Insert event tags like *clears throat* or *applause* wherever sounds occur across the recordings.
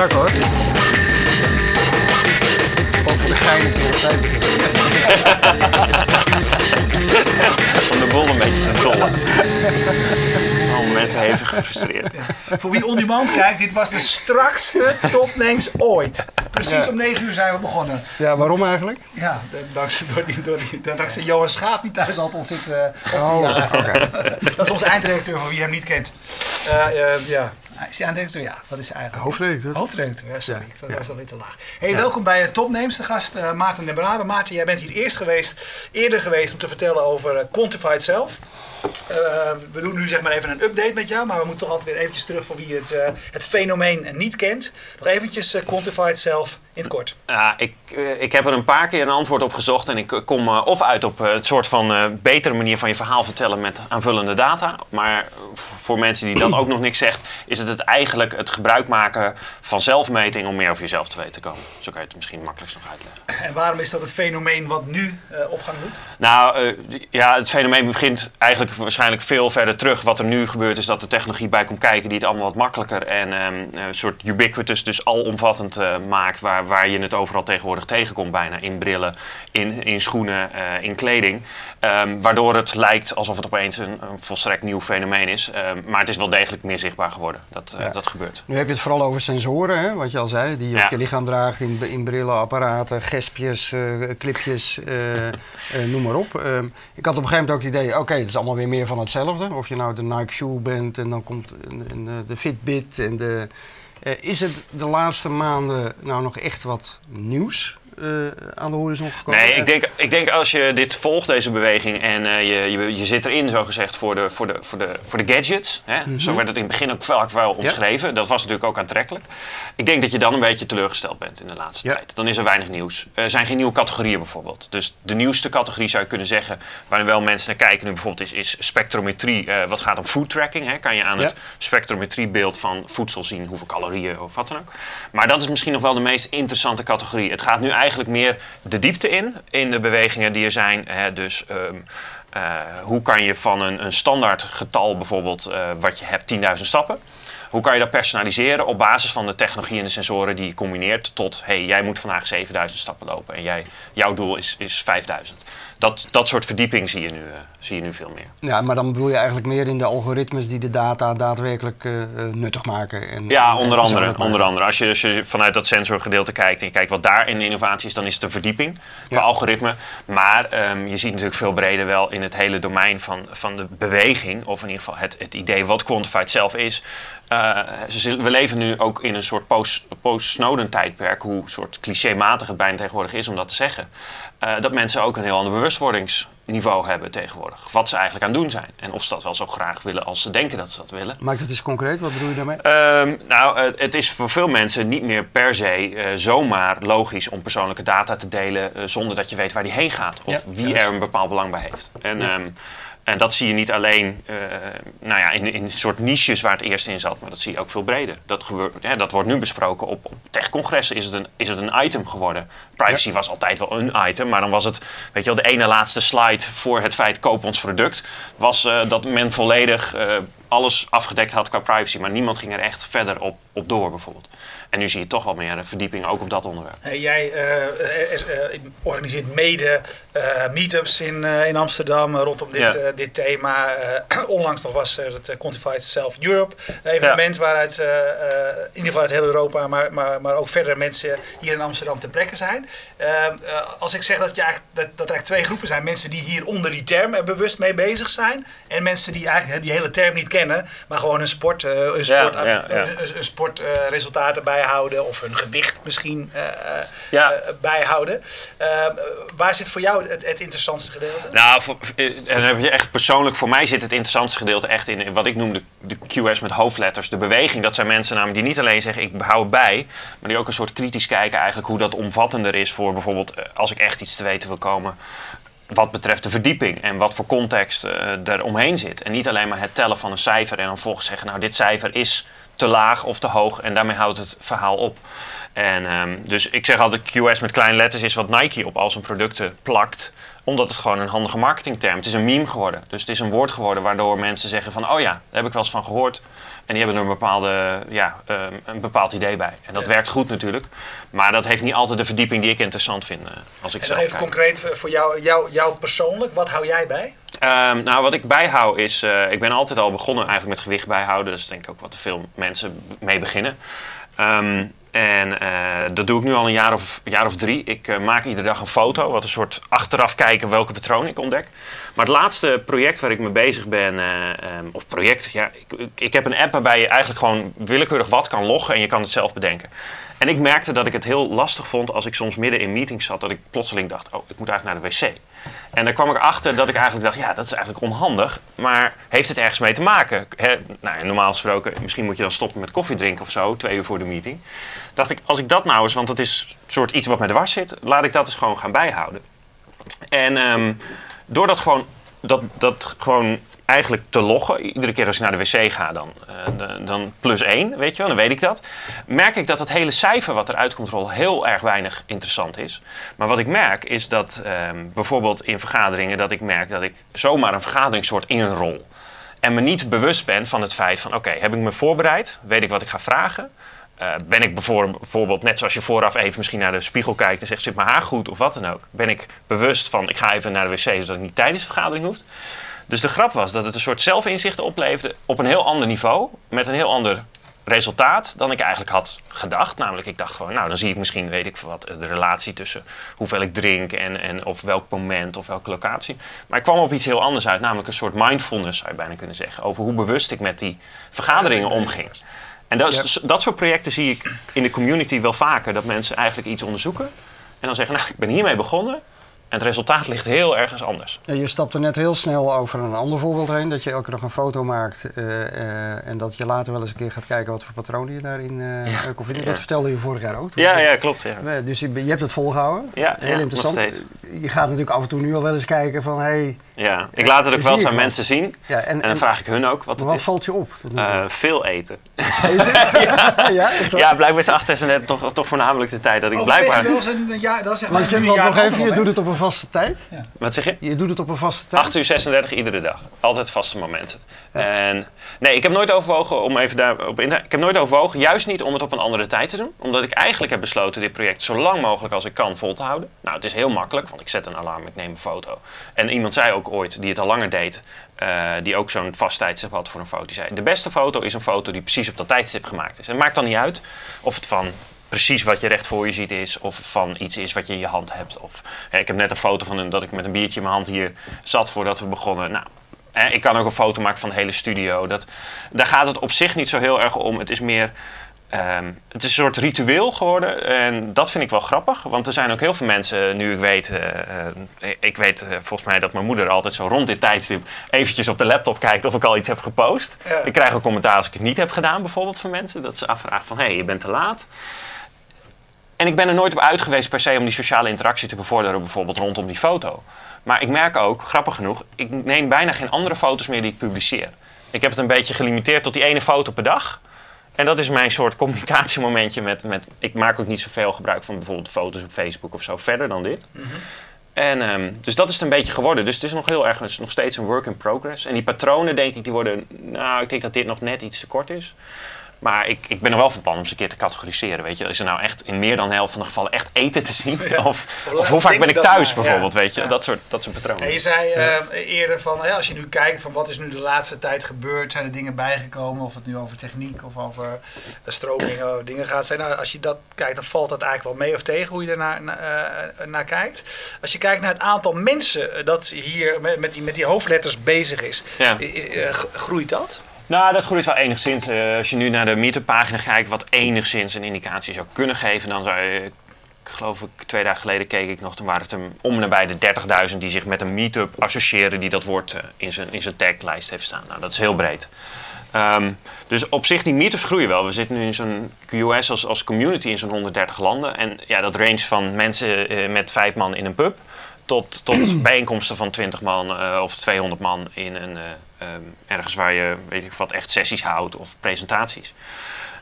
strak hoor. Ook voor de gein keer Om de boel een beetje te dollen. Allemaal mensen hevig gefrustreerd. Voor wie on demand kijkt, dit was de strakste topnames ooit. Precies Ja. om 9 uur zijn we begonnen. Ja, waarom eigenlijk? Ja, dankzij, door die, door die, dankzij Johan Schaap die thuis altijd zit. eh, op Oh, oké. *laughs* Dat is onze eindredacteur, voor wie hem niet kent. Eh, eh, ja. Is hij eindredacteur? Ja, dat is eigenlijk. Hoofdredacteur. Hoofdredacteur, ja, sorry. Ja, Dat was alweer te laag. Hey, welkom bij uh, Topnames, de gast eh, Maarten de Brabe. Maarten, jij bent hier eerst geweest, eerder geweest om te vertellen over eh, Quantified Self. Eh, we doen nu zeg maar even een update met jou, maar we moeten toch altijd weer eventjes terug voor wie het, eh, het fenomeen niet kent. Nog eventjes eh, Quantified Self in het kort. Ja, ik, eh, ik heb er een paar keer een antwoord op gezocht en ik eh, kom eh, of uit op het soort van betere manier van je verhaal vertellen met aanvullende data. Maar voor mensen die dat ook nog niks zegt, is het, het eigenlijk het gebruik maken van zelfmeting om meer over jezelf te weten te komen. Zo kan je het misschien makkelijkst nog uitleggen. En waarom is dat een fenomeen wat nu eh, opgang doet? Nou, ja, het fenomeen begint eigenlijk waarschijnlijk veel verder terug. Wat er nu gebeurt is dat de technologie bij komt kijken die het allemaal wat makkelijker en ehm, een soort ubiquitous, dus alomvattend maakt. Waar, waar je het overal tegenwoordig tegenkomt, bijna in brillen, in, in schoenen, eh, in kleding. Ehm, waardoor het lijkt alsof het opeens een, een volstrekt nieuw fenomeen is. Ehm, maar het is wel degelijk meer zichtbaar geworden. Dat, eh, Ja. dat gebeurt. Nu heb je het vooral over sensoren, hè, wat je al zei, die je Ja. op je lichaam draagt in, in brillen, apparaten, gespjes, eh, clipjes, noem maar op. Ehm, ik had op een gegeven moment ook het idee, oké, het is allemaal weer meer van hetzelfde. Of je nou de Nike Shoe bent en dan komt en, en, de Fitbit en de... eh, is het de laatste maanden nou nog echt wat nieuws aan de horizon gekomen? Nee, ik denk, ik denk als je dit volgt, deze beweging, en eh, je, je, je zit erin, zo gezegd, voor de, voor de, voor de, voor de gadgets. Hè? Mhm. Zo werd het in het begin ook vaak wel omschreven. Dat was natuurlijk ook aantrekkelijk. Ik denk dat je dan een beetje teleurgesteld bent in de laatste Ja. tijd. Dan is er weinig nieuws. Er zijn geen nieuwe categorieën bijvoorbeeld. Dus de nieuwste categorie zou je kunnen zeggen, waar wel mensen naar kijken nu bijvoorbeeld, is, is spectrometrie. eh, wat gaat om food tracking. Hè? Kan je aan Ja. het spectrometriebeeld van voedsel zien hoeveel calorieën of wat dan ook. Maar dat is misschien nog wel de meest interessante categorie. Het gaat nu eigenlijk meer de diepte in, in de bewegingen die er zijn. Hè? Dus ehm, eh, hoe kan je van een, een standaard getal bijvoorbeeld, eh, wat je hebt, 10.000 stappen. Hoe kan je dat personaliseren op basis van de technologie en de sensoren die je combineert tot, hey, jij moet vandaag 7000 stappen lopen en jij, jouw doel is, is 5000. Dat, dat soort verdieping zie je, nu, eh, zie je nu veel meer. Ja, maar dan bedoel je eigenlijk meer in de algoritmes die de data daadwerkelijk eh, eh, nuttig maken. En, Ja, onder en andere. Onder andere. Als je, als je vanuit dat sensorgedeelte kijkt en je kijkt wat daar in de innovatie is, dan is het een verdieping qua Ja. algoritme. Maar ehm, je ziet natuurlijk veel breder wel in het hele domein van, van de beweging, of in ieder geval het, het idee wat quantified zelf is. We leven nu ook in een soort post- post-Snowden tijdperk, hoe soort clichématig het bijna tegenwoordig is om dat te zeggen. Eh, dat mensen ook een heel ander bewustwordingsniveau hebben tegenwoordig. Wat ze eigenlijk aan het doen zijn. En of ze dat wel zo graag willen als ze denken dat ze dat willen. Maak dat eens concreet, wat bedoel je daarmee? Ehm, nou, het is voor veel mensen niet meer per se eh, zomaar logisch om persoonlijke data te delen eh, zonder dat je weet waar die heen gaat of Ja, wie juist. er een bepaald belang bij heeft. En, Ja. ehm, en dat zie je niet alleen eh, nou ja, in, in soort niches waar het eerst in zat, maar dat zie je ook veel breder. Dat, gebeurt, hè, dat wordt nu besproken op, op techcongressen. Is het, een, is het een item geworden? Privacy was altijd wel een item, maar dan was het, weet je wel, de ene laatste slide voor het feit koop ons product, was eh, dat men volledig eh, alles afgedekt had qua privacy, maar niemand ging er echt verder op, op door bijvoorbeeld. En nu zie je toch wel meer eh, verdieping ook op dat onderwerp. Jij eh, eh, organiseert mede meetups in, in Amsterdam rondom dit, Ja. dit thema. *clears throat* Onlangs nog was er het Quantified Self Europe evenement, waaruit in ieder geval uit heel Europa, maar, maar, maar ook verder mensen hier in Amsterdam ter plekke zijn. Eh, eh, als ik zeg dat, je eigenlijk, dat, dat er eigenlijk twee groepen zijn, mensen die hier onder die term er bewust mee bezig zijn, en mensen die eigenlijk die hele term niet kennen, maar gewoon een sport, een sport, ja, sportresultaten bijhouden of hun gewicht misschien eh, eh, bijhouden. Eh, waar zit voor jou het, het interessantste gedeelte? Nou, voor, en dan heb je echt persoonlijk, voor mij zit het interessantste gedeelte echt in, in wat ik noem de, de QS met hoofdletters. De beweging, dat zijn mensen namelijk die niet alleen zeggen ik hou het bij, maar die ook een soort kritisch kijken eigenlijk hoe dat omvattender is voor bijvoorbeeld als ik echt iets te weten wil komen. Wat betreft de verdieping en wat voor context eh er omheen zit. En niet alleen maar het tellen van een cijfer en dan volgens zeggen, nou dit cijfer is te laag of te hoog en daarmee houdt het verhaal op. En, ehm, dus ik zeg altijd QS met kleine letters is wat Nike op al zijn producten plakt Omdat het gewoon een handige marketingterm. Het is een meme geworden. Dus het is een woord geworden waardoor mensen zeggen van... oh ja, daar heb ik wel eens van gehoord. En die hebben er een, bepaalde, ja, ehm, een bepaald idee bij. En dat Ja. werkt goed natuurlijk. Maar dat heeft niet altijd de verdieping die ik interessant vind eh, als ik En even kijk. concreet voor jou, jou, jou persoonlijk, wat hou jij bij? Ehm, nou, wat ik bijhoud is, eh, ik ben altijd al begonnen eigenlijk met gewicht bijhouden. Dat is denk ik ook wat veel mensen mee beginnen. Ehm, en eh, dat doe ik nu al een jaar of, jaar of drie. Ik eh, maak iedere dag een foto, wat een soort achteraf kijken welke patronen ik ontdek. Maar het laatste project waar ik mee bezig ben, eh, ehm, of project, ja, ik, ik heb een app waarbij je eigenlijk gewoon willekeurig wat kan loggen en je kan het zelf bedenken. En ik merkte dat ik het heel lastig vond als ik soms midden in meetings zat, dat ik plotseling dacht, oh, ik moet eigenlijk naar de wc. En dan kwam ik achter dat ik eigenlijk dacht, ja, dat is eigenlijk onhandig. Maar heeft het ergens mee te maken? Nou, normaal gesproken, misschien moet je dan stoppen met koffie drinken of zo, twee uur voor de meeting. Dacht ik, als ik dat nou eens, want dat is een soort iets wat me dwars zit, laat ik dat eens gewoon gaan bijhouden. En ehm, door dat gewoon, dat, dat gewoon eigenlijk te loggen, iedere keer als ik naar de wc ga, dan, eh, dan plus één, weet je wel, dan weet ik dat. Merk ik dat het hele cijfer wat eruit komt rollen heel erg weinig interessant is. Maar wat ik merk is dat ehm, bijvoorbeeld in vergaderingen, dat ik merk dat ik zomaar een vergaderingssoort inrol. En me niet bewust ben van het feit van, oké, heb ik me voorbereid? Weet ik wat ik ga vragen? Eh, ben ik bijvoor- bijvoorbeeld, net zoals je vooraf even misschien naar de spiegel kijkt en zegt, zit mijn haar goed of wat dan ook? Ben ik bewust van, ik ga even naar de wc zodat ik niet tijdens de vergadering hoeft? Dus de grap was dat het een soort zelfinzicht opleverde op een heel ander niveau, met een heel ander resultaat dan ik eigenlijk had gedacht. Namelijk, ik dacht gewoon, nou dan zie ik misschien, weet ik wat, de relatie tussen hoeveel ik drink en, en of welk moment of welke locatie. Maar ik kwam op iets heel anders uit, namelijk een soort mindfulness zou je bijna kunnen zeggen, over hoe bewust ik met die vergaderingen omging. En dat, is- dat soort projecten zie ik in de community wel vaker, dat mensen eigenlijk iets onderzoeken en dan zeggen, nou ik ben hiermee begonnen en het resultaat ligt heel ergens anders. Ja, je stapte net heel snel over een ander voorbeeld heen. Dat je elke dag een foto maakt. eh, eh, en dat je later wel eens een keer gaat kijken wat voor patronen je daarin Ja. kon vinden. Ja. Dat vertelde je vorig jaar ook. Ja, ja, klopt. Ja. Dus je, je hebt het volgehouden. Ja, heel ja, interessant. Je gaat natuurlijk af en toe nu al wel eens kijken van... Hey, Ja, ik laat het ook wel eens aan mensen zien. ja, en, En dan en- vraag ik hun ook wat het wat is. valt je op? tot nu toe? Eh, veel eten. *laughs* *laughs* ja, echt waar? Ja, blijkbaar is 36 toch, toch voornamelijk de tijd dat ik blijkbaar... een jaar, dat is Want maar je, nog even, je doet het op een vaste tijd. Wat zeg je? Je doet het op een vaste tijd. 8 uur 36 iedere dag. Altijd vaste momenten. En nee, ik heb nooit overwogen om even daarop in te... Ik heb nooit overwogen, juist niet om het op een andere tijd te doen. Omdat ik eigenlijk heb besloten dit project zo lang mogelijk als ik kan vol te houden. Nou, het is heel makkelijk, want ik zet een alarm, ik neem een foto. En iemand zei ook ooit, die het al langer deed, eh, die ook zo'n vast tijdstip had voor een foto. Die zei, de beste foto is een foto die precies op dat tijdstip gemaakt is. En het maakt dan niet uit of het van precies wat je recht voor je ziet is, of van iets is wat je in je hand hebt. Of, hè, ik heb net een foto van een, dat ik met een biertje in mijn hand hier zat voordat we begonnen. Nou, hè, ik kan ook een foto maken van de hele studio. Dat, daar gaat het op zich niet zo heel erg om. Het is meer. Ehm, het is een soort ritueel geworden en dat vind ik wel grappig. Want er zijn ook heel veel mensen, nu ik weet, eh, eh, ik weet eh, volgens mij dat mijn moeder altijd zo rond dit tijdstip eventjes op de laptop kijkt of ik al iets heb gepost. Ja. Ik krijg ook commentaar als ik het niet heb gedaan, bijvoorbeeld van mensen. Dat ze afvragen van, hé, hey, je bent te laat. En ik ben er nooit op uit geweest per se om die sociale interactie te bevorderen, bijvoorbeeld rondom die foto. Maar ik merk ook, grappig genoeg, ik neem bijna geen andere foto's meer die ik publiceer. Ik heb het een beetje gelimiteerd tot die ene foto per dag. En dat is mijn soort communicatiemomentje met, met... Ik maak ook niet zoveel gebruik van bijvoorbeeld foto's op Facebook of zo, verder dan dit. En, ehm, dus dat is het een beetje geworden. Dus het is nog heel erg, is nog steeds een work in progress. En die patronen, denk ik, die worden... Nou, ik denk dat dit nog net iets te kort is. Maar ik, ik ben er wel van plan om ze een keer te categoriseren. Weet je, is er nou echt in meer dan de helft van de gevallen echt eten te zien? *laughs* Ja. Of, Hoe of hoe vaak ben ik thuis maar? bijvoorbeeld? Ja. Weet je, Ja. dat, soort, dat soort patronen. En je zei eh, eerder van, ja, als je nu kijkt van wat is nu de laatste tijd gebeurd, zijn er dingen bijgekomen, of het nu over techniek of over stromingen of dingen gaat zijn. Nou, als je dat kijkt, dan valt dat eigenlijk wel mee of tegen hoe je ernaar na, eh, naar kijkt. Als je kijkt naar het aantal mensen eh, dat hier met, met, die, met die hoofdletters bezig is, eh, groeit dat? Nou, dat groeit wel enigszins. Eh, als je nu naar de meetup-pagina kijkt, wat enigszins een indicatie zou kunnen geven, dan zou je, ik geloof ik, twee dagen geleden keek ik nog, toen waren het om en nabij de 30.000 die zich met een meetup associëren, die dat woord eh, in zijn, in zijn taglijst heeft staan. Nou, dat is heel breed. Ehm, dus op zich, die meetups groeien wel. We zitten nu in zo'n QS als, als community in zo'n 130 landen. En ja, dat range van mensen eh, met vijf man in een pub tot, tot *clears throat* bijeenkomsten van 20 man eh, of 200 man in een, eh, ehm, ergens waar je weet ik wat echt sessies houdt of presentaties.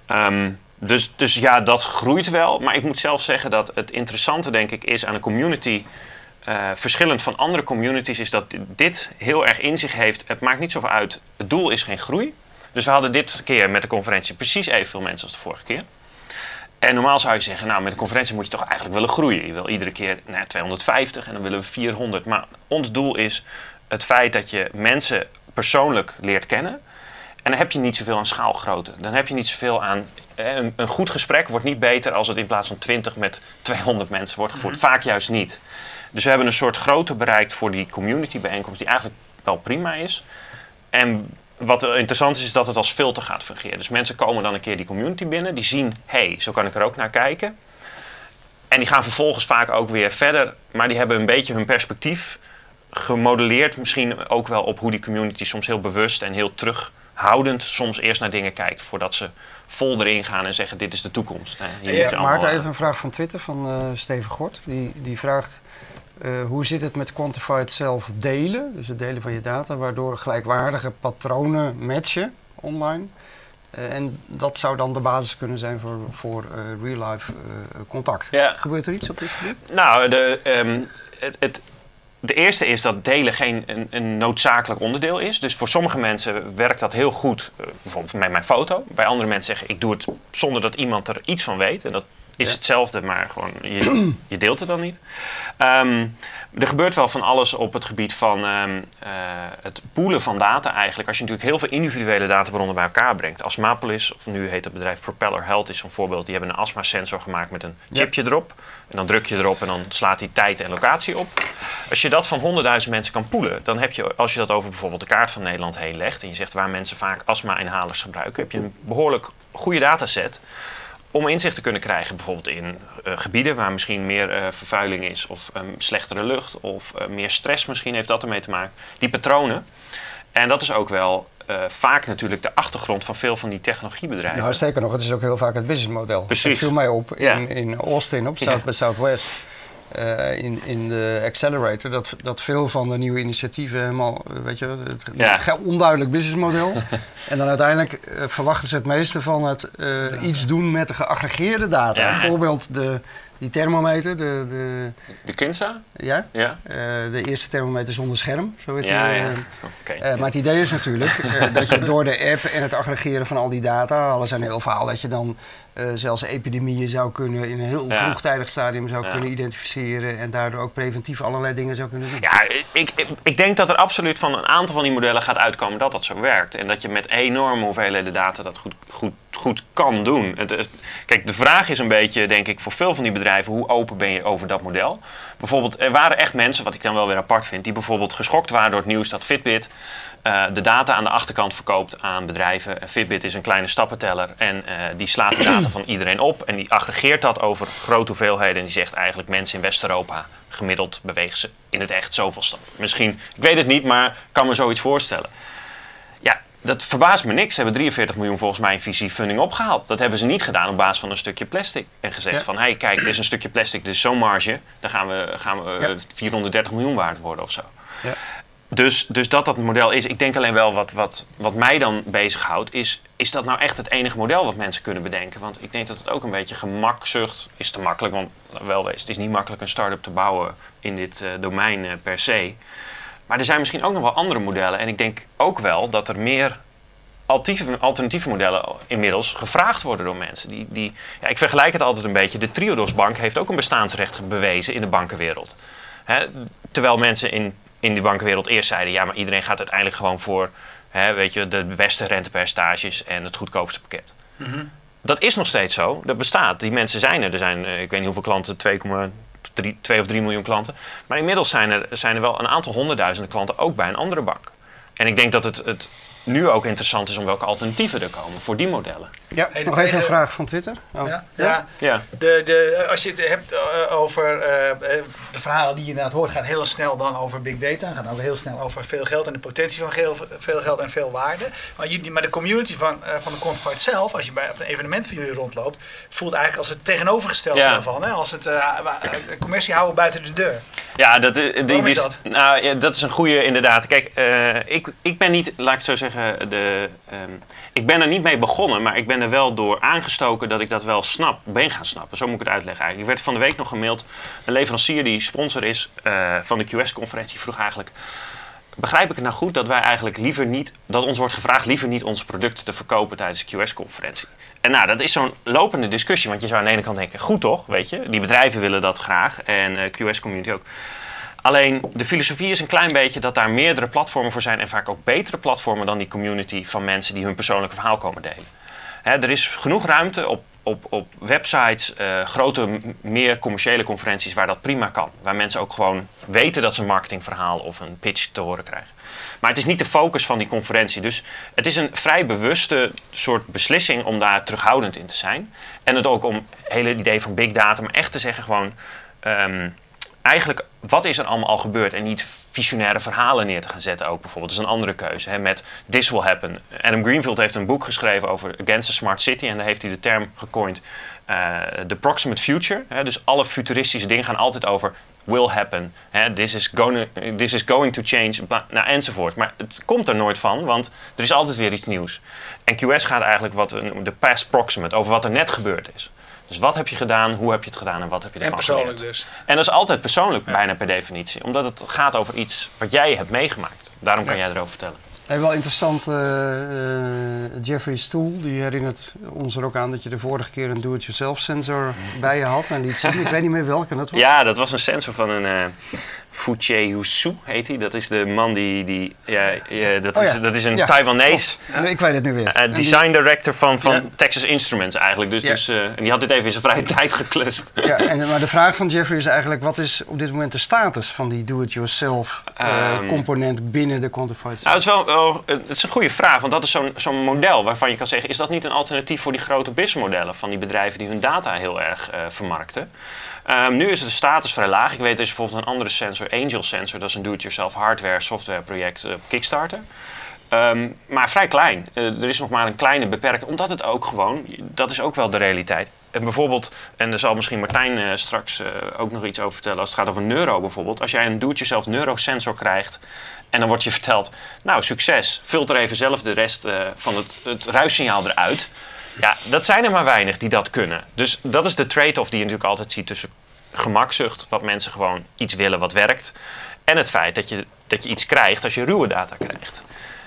Ehm, dus, dus ja, dat groeit wel. Maar ik moet zelf zeggen dat het interessante denk ik is aan een community eh, verschillend van andere communities is dat dit heel erg in zich heeft. Het maakt niet zoveel uit. Het doel is geen groei. Dus we hadden dit keer met de conferentie precies evenveel mensen als de vorige keer. En normaal zou je zeggen, nou met de conferentie moet je toch eigenlijk willen groeien. Je wil iedere keer nou, 250 en dan willen we 400. Maar ons doel is het feit dat je mensen persoonlijk leert kennen. En dan heb je niet zoveel aan schaalgrootte. Dan heb je niet zoveel aan. Een, een goed gesprek wordt niet beter als het in plaats van 20 met 200 mensen wordt gevoerd. Mhm. Vaak juist niet. Dus we hebben een soort grootte bereikt voor die community bijeenkomst, die eigenlijk wel prima is. En wat er interessant is, is dat het als filter gaat fungeren. Dus mensen komen dan een keer die community binnen, die zien, hé, hey, zo kan ik er ook naar kijken. En die gaan vervolgens vaak ook weer verder, maar die hebben een beetje hun perspectief gemodelleerd. Misschien ook wel op hoe die community soms heel bewust en heel terughoudend soms eerst naar dingen kijkt voordat ze vol erin gaan en zeggen: Dit is de toekomst. Hè. Hier Ja, je allemaal, Maarten, eh, even een vraag van Twitter van eh, Steven Gort. Die, die vraagt, eh, hoe zit het met quantified self delen? Dus het delen van je data, waardoor gelijkwaardige patronen matchen online. Eh, en dat zou dan de basis kunnen zijn voor, voor eh, real-life contact. Ja. Gebeurt er iets op dit gebied? Nou, de, ehm, het, het, de eerste is dat delen geen een, een noodzakelijk onderdeel is. Dus voor sommige mensen werkt dat heel goed, bijvoorbeeld met mijn foto. Bij andere mensen zeggen ik doe het zonder dat iemand er iets van weet. En dat is hetzelfde, maar gewoon je, je deelt het dan niet. Ehm, er gebeurt wel van alles op het gebied van ehm, eh, het poelen van data eigenlijk. Als je natuurlijk heel veel individuele databronnen bij elkaar brengt. Astmapolis, of nu heet het bedrijf Propeller Health, is zo'n voorbeeld. Die hebben een astma-sensor gemaakt met een Ja. chipje erop. En dan druk je erop en dan slaat hij tijd en locatie op. Als je dat van 100.000 mensen kan poelen, dan heb je, als je dat over bijvoorbeeld de kaart van Nederland heen legt. en je zegt waar mensen vaak astma-inhalers gebruiken. heb je een behoorlijk goede dataset om inzicht te kunnen krijgen, bijvoorbeeld in eh, gebieden waar misschien meer eh, vervuiling is, of ehm, slechtere lucht, of eh, meer stress misschien heeft dat ermee te maken. Die patronen. En dat is ook wel vaak natuurlijk de achtergrond van veel van die technologiebedrijven. Nou, sterker nog, het is ook heel vaak het businessmodel. Precies. Het viel mij op Ja. in, in Austin, op South Ja. bij Southwest. Eh, in, in de Accelerator, dat, dat veel van de nieuwe initiatieven helemaal, eh, weet je, het, Ja. het onduidelijk businessmodel. *laughs* en dan uiteindelijk eh, verwachten ze het meeste van het eh, iets doen met de geaggregeerde data. Ja. Bijvoorbeeld de, die thermometer, de, de, De Kinsa? ja, Ja. eh, de eerste thermometer zonder scherm, zo heet Ja, die, ja. eh, Oké. eh, maar het idee is natuurlijk *laughs* dat je door de app en het aggregeren van al die data, alles een heel verhaal dat je dan zelfs epidemieën zou kunnen in een heel vroegtijdig stadium zou kunnen identificeren en daardoor ook preventief allerlei dingen zou kunnen doen. Ja, ik, ik, ik denk dat er absoluut van een aantal van die modellen gaat uitkomen dat dat zo werkt. En dat je met enorme hoeveelheden data dat goed, goed, goed kan doen. Het, het- kijk, de vraag is een beetje, denk ik, voor veel van die bedrijven, hoe open ben je over dat model? Bijvoorbeeld, er waren echt mensen, wat ik dan wel weer apart vind, die bijvoorbeeld geschokt waren door het nieuws dat Fitbit eh, de data aan de achterkant verkoopt aan bedrijven. En Fitbit is een kleine stappenteller en eh, die slaat de data van iedereen op en die aggregeert dat over grote hoeveelheden. En die zegt eigenlijk mensen in West-Europa gemiddeld bewegen ze in het echt zoveel stappen. Misschien, ik weet het niet, maar kan me zoiets voorstellen. Dat verbaast me niks. Ze hebben 43 miljoen volgens mij in VC-funding opgehaald. Dat hebben ze niet gedaan op basis van een stukje plastic. En gezegd Ja. van, hé hey, kijk, dit is een stukje plastic, is zo'n marge. Dan gaan we, gaan we eh, Ja. 430 miljoen waard worden of zo. Ja. Dus, dus dat dat model is. Ik denk alleen wel wat, wat, wat mij dan bezighoudt, is, is dat nou echt het enige model wat mensen kunnen bedenken? Want ik denk dat het ook een beetje gemakzucht is te makkelijk. Want wel wees, het is niet makkelijk een start-up te bouwen in dit eh, domein eh, per se. Maar er zijn misschien ook nog wel andere modellen. En ik denk ook wel dat er meer alternatieve, alternatieve modellen inmiddels gevraagd worden door mensen. Die, die, ja, ik vergelijk het altijd een beetje. De Triodos Bank heeft ook een bestaansrecht bewezen in de bankenwereld. Hè, terwijl mensen in, in die bankenwereld eerst zeiden... ja, maar iedereen gaat uiteindelijk gewoon voor hè, weet je, de beste rentepercentages en het goedkoopste pakket. Dat is nog steeds zo. Dat bestaat. Die mensen zijn er. Er zijn, eh, ik weet niet hoeveel klanten, 2,3 2 of 3 miljoen klanten. Maar inmiddels zijn er, zijn er wel een aantal honderdduizenden klanten ook bij een andere bank. En ik denk dat het, het nu ook interessant is om welke alternatieven er komen voor die modellen. Ja, Hey, nog even een vraag van Twitter. Oh. Ja, ja. Ja, De, de, als je het hebt eh, over eh, eh, de verhalen die je inderdaad hoort, gaat heel snel dan over big data. Gaat ook heel snel over veel geld en de potentie van geel- veel geld en veel waarde. Maar, je, maar de community van, eh, van de Quantified zelf, als je bij op een evenement van jullie rondloopt, voelt eigenlijk als het tegenovergestelde Ja. daarvan. Hè? Als het commercie houden buiten de deur. ja dat, die, is die- dat? Nou, ja, dat is een goede inderdaad. Kijk, eh, ik, ik ben niet, laat ik het zo zeggen, zeggen, de, ehm, ik ben er niet mee begonnen, maar ik ben er wel door aangestoken dat ik dat wel snap, ben gaan snappen. Zo moet ik het uitleggen eigenlijk. Ik werd van de week nog gemaild, een leverancier die sponsor is uh, van de QS-conferentie vroeg eigenlijk... Begrijp ik het nou goed dat wij eigenlijk liever niet, dat ons wordt gevraagd liever niet onze producten te verkopen tijdens de QS-conferentie? En nou, dat is zo'n lopende discussie, want je zou aan de ene kant denken, goed toch, weet je, die bedrijven willen dat graag en uh, QS-community ook. Alleen de filosofie is een klein beetje dat daar meerdere platformen voor zijn en vaak ook betere platformen dan die community van mensen die hun persoonlijke verhaal komen delen. Er is genoeg ruimte op, op, op websites, uh, grote, meer commerciële conferenties waar dat prima kan. Waar mensen ook gewoon weten dat ze een marketingverhaal of een pitch te horen krijgen. Maar het is niet de focus van die conferentie. Dus het is een vrij bewuste soort beslissing om daar terughoudend in te zijn. En het ook om het hele idee van big data, maar echt te zeggen gewoon. Um, eigenlijk, wat is er allemaal al gebeurd? En niet visionaire verhalen neer te gaan zetten ook bijvoorbeeld. Dat is een andere keuze. Hè, met This Will Happen. Adam Greenfield heeft een boek geschreven over Against the Smart City. En daar heeft hij de term gecoind. Uh, the proximate future. Hè, dus alle futuristische dingen gaan altijd over will happen. Hè, this, is going, this is going to change. Nou, enzovoort. Maar het komt er nooit van, want er is altijd weer iets nieuws. En QS gaat eigenlijk wat de past proximate. Over wat er net gebeurd is. Dus wat heb je gedaan, hoe heb je het gedaan en wat heb je ervan En persoonlijk dus. En dat is altijd persoonlijk, bijna per definitie. Omdat het gaat over iets wat jij hebt meegemaakt. Daarom kan jij erover vertellen. Hey, wel interessant, uh, Jeffrey Stoel, die herinnert ons er ook aan dat je de vorige keer een do-it-yourself sensor bij je had en zien. Ik weet niet meer welke dat was. Ja, dat was een sensor van een, uh, Fouché Husu heet hij. Dat is de man die. die ja, ja, dat, oh is, dat is een Taiwanese. Ik weet het nu weer. Uh, design director van, van Texas Instruments eigenlijk. Dus, dus, uh, en die had dit even in zijn vrije *laughs* tijd geklust. Ja, en, maar de vraag van Jeffrey is eigenlijk: wat is op dit moment de status van die do-it-yourself uh, um, component binnen de Quantified Nou, dat is wel oh, het is een goede vraag, want dat is zo'n zo'n model waarvan je kan zeggen: is dat niet een alternatief voor die grote businessmodellen van die bedrijven die hun data heel erg vermarkten? Um, nu is de status vrij laag. Ik weet, er is bijvoorbeeld een andere sensor, Angel Sensor. Dat is een do-it-yourself hardware software project op Kickstarter. Um, maar vrij klein. Uh, er is nog maar een kleine beperkt, omdat het ook gewoon, dat is ook wel de realiteit. En bijvoorbeeld, en daar zal misschien Martijn uh, straks ook nog iets over vertellen als het gaat over neuro bijvoorbeeld. Als jij een do-it-yourself neurosensor krijgt en dan wordt je verteld, nou succes, filter even zelf de rest van het, het ruissignaal eruit. Ja, dat zijn er maar weinig die dat kunnen. Dus dat is de trade-off die je natuurlijk altijd ziet tussen gemakzucht, wat mensen gewoon iets willen wat werkt, en het feit dat je, dat je iets krijgt als je ruwe data krijgt.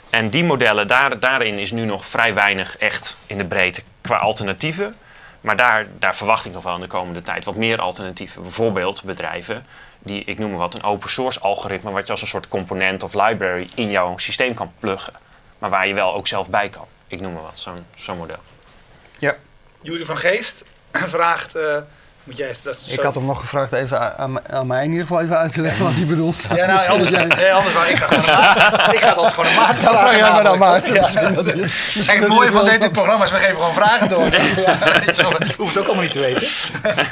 En die modellen, daar, daarin is nu nog vrij weinig echt in de breedte qua alternatieven. Maar daar, daar verwacht ik nog wel in de komende tijd wat meer alternatieven. Bijvoorbeeld bedrijven die, ik noem maar wat, een open source algoritme, wat je als een soort component of library in jouw systeem kan pluggen. Maar waar je wel ook zelf bij kan. Ik noem maar wat, zo'n zo'n model. Jury van Geest *clears throat* vraagt. Uh, moet jij, dat ik had hem nog gevraagd even aan, aan, mij in ieder geval even uit te leggen wat hij bedoelt. Ja, nou, anders, jij... nee, anders maar ik ga gewoon ik ga dat gewoon een maat vragen. Ja, vraag jij maar dan Maarten. Ja. Kijk, het mooie van dit, programma is, we geven gewoon vragen door. Ja, *laughs* hoeft het ook allemaal niet te weten.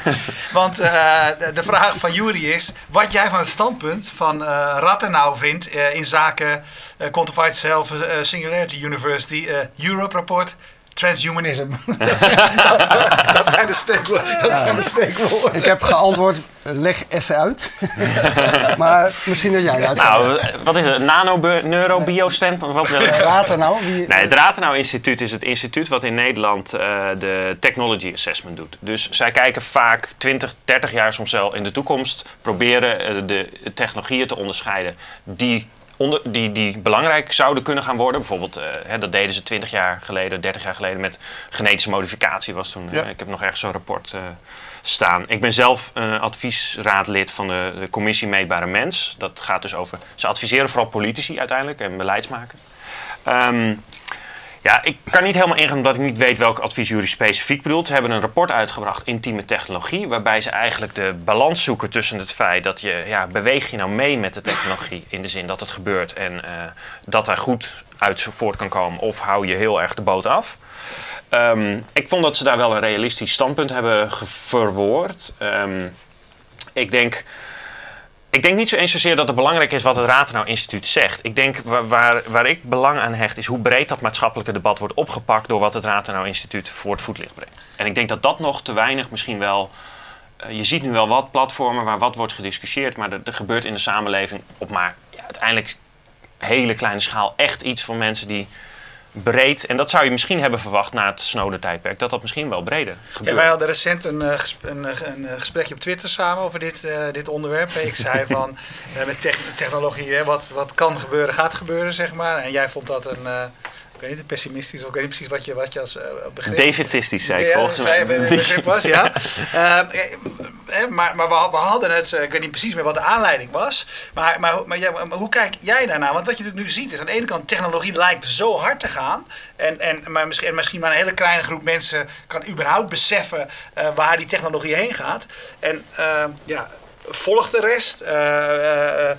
*laughs* Want uh, de, de, vraag van Jury is, wat jij van het standpunt van uh, Rattenau vindt uh, in zaken Quantified Self Singularity University Europe rapport transhumanism. *laughs* dat, zijn, dat, zijn de steekwoorden. Ik heb geantwoord, leg even uit. *laughs* maar misschien dat jij het Nou, wat is het? Nano-neurobiostem? Wat Ratenau? Nee, het Ratenau Instituut is het instituut wat in Nederland uh, de technology assessment doet. Dus zij kijken vaak 20, 30 jaar soms wel in de toekomst, proberen uh, de technologieën te onderscheiden die onder, die, die belangrijk zouden kunnen gaan worden. Bijvoorbeeld, uh, hè, dat deden ze 20 jaar geleden, 30 jaar geleden met genetische modificatie. Was toen, ja. uh, ik heb nog ergens zo'n rapport uh, staan. Ik ben zelf adviesraadlid van de, de, Commissie Meetbare Mens. Dat gaat dus over. Ze adviseren vooral politici uiteindelijk en beleidsmakers. Um, ja, ik kan niet helemaal ingaan omdat ik niet weet welk advies specifiek bedoelt. Ze hebben een rapport uitgebracht, Intieme Technologie, waarbij ze eigenlijk de balans zoeken tussen het feit dat je, ja, beweeg je nou mee met de technologie in de zin dat het gebeurt en uh, dat er goed uit voort kan komen, of hou je heel erg de boot af. Um, ik vond dat ze daar wel een realistisch standpunt hebben verwoord. Um, ik denk ik denk niet zo eens zozeer dat het belangrijk is wat het Rathenau Instituut zegt. Ik denk waar, waar, ik belang aan hecht is hoe breed dat maatschappelijke debat wordt opgepakt door wat het Rathenau Instituut voor het voetlicht brengt. En ik denk dat dat nog te weinig misschien wel. Uh, je ziet nu wel wat platformen waar wat wordt gediscussieerd, maar er, gebeurt in de samenleving op maar uiteindelijk hele kleine schaal echt iets voor mensen die breed, en dat zou je misschien hebben verwacht na het Snowden-tijdperk, dat dat misschien wel breder Ja, gebeurt. wij hadden recent een, gesp- een, eh, een eh, gesprekje op Twitter samen over dit, dit onderwerp. Ik zei *laughs* van met tech- technologie, hè, wat, wat kan gebeuren, gaat gebeuren, zeg maar. En jij vond dat een, weet niet, pessimistisch of ik weet niet precies wat je, wat je als eh, begrip... Defetistisch, zei ik volgens mij. begrip was, ja. Ehm, eh, maar maar we, we hadden het, eh, ik weet niet precies meer wat de aanleiding was. Maar, maar, maar, ja, maar hoe kijk jij daarnaar? Want wat je natuurlijk nu ziet is aan de ene kant technologie lijkt zo hard te gaan. En, en, maar misschien, en misschien maar een hele kleine groep mensen kan überhaupt beseffen eh, waar die technologie heen gaat. En ja, volgt de rest? Eh, eh,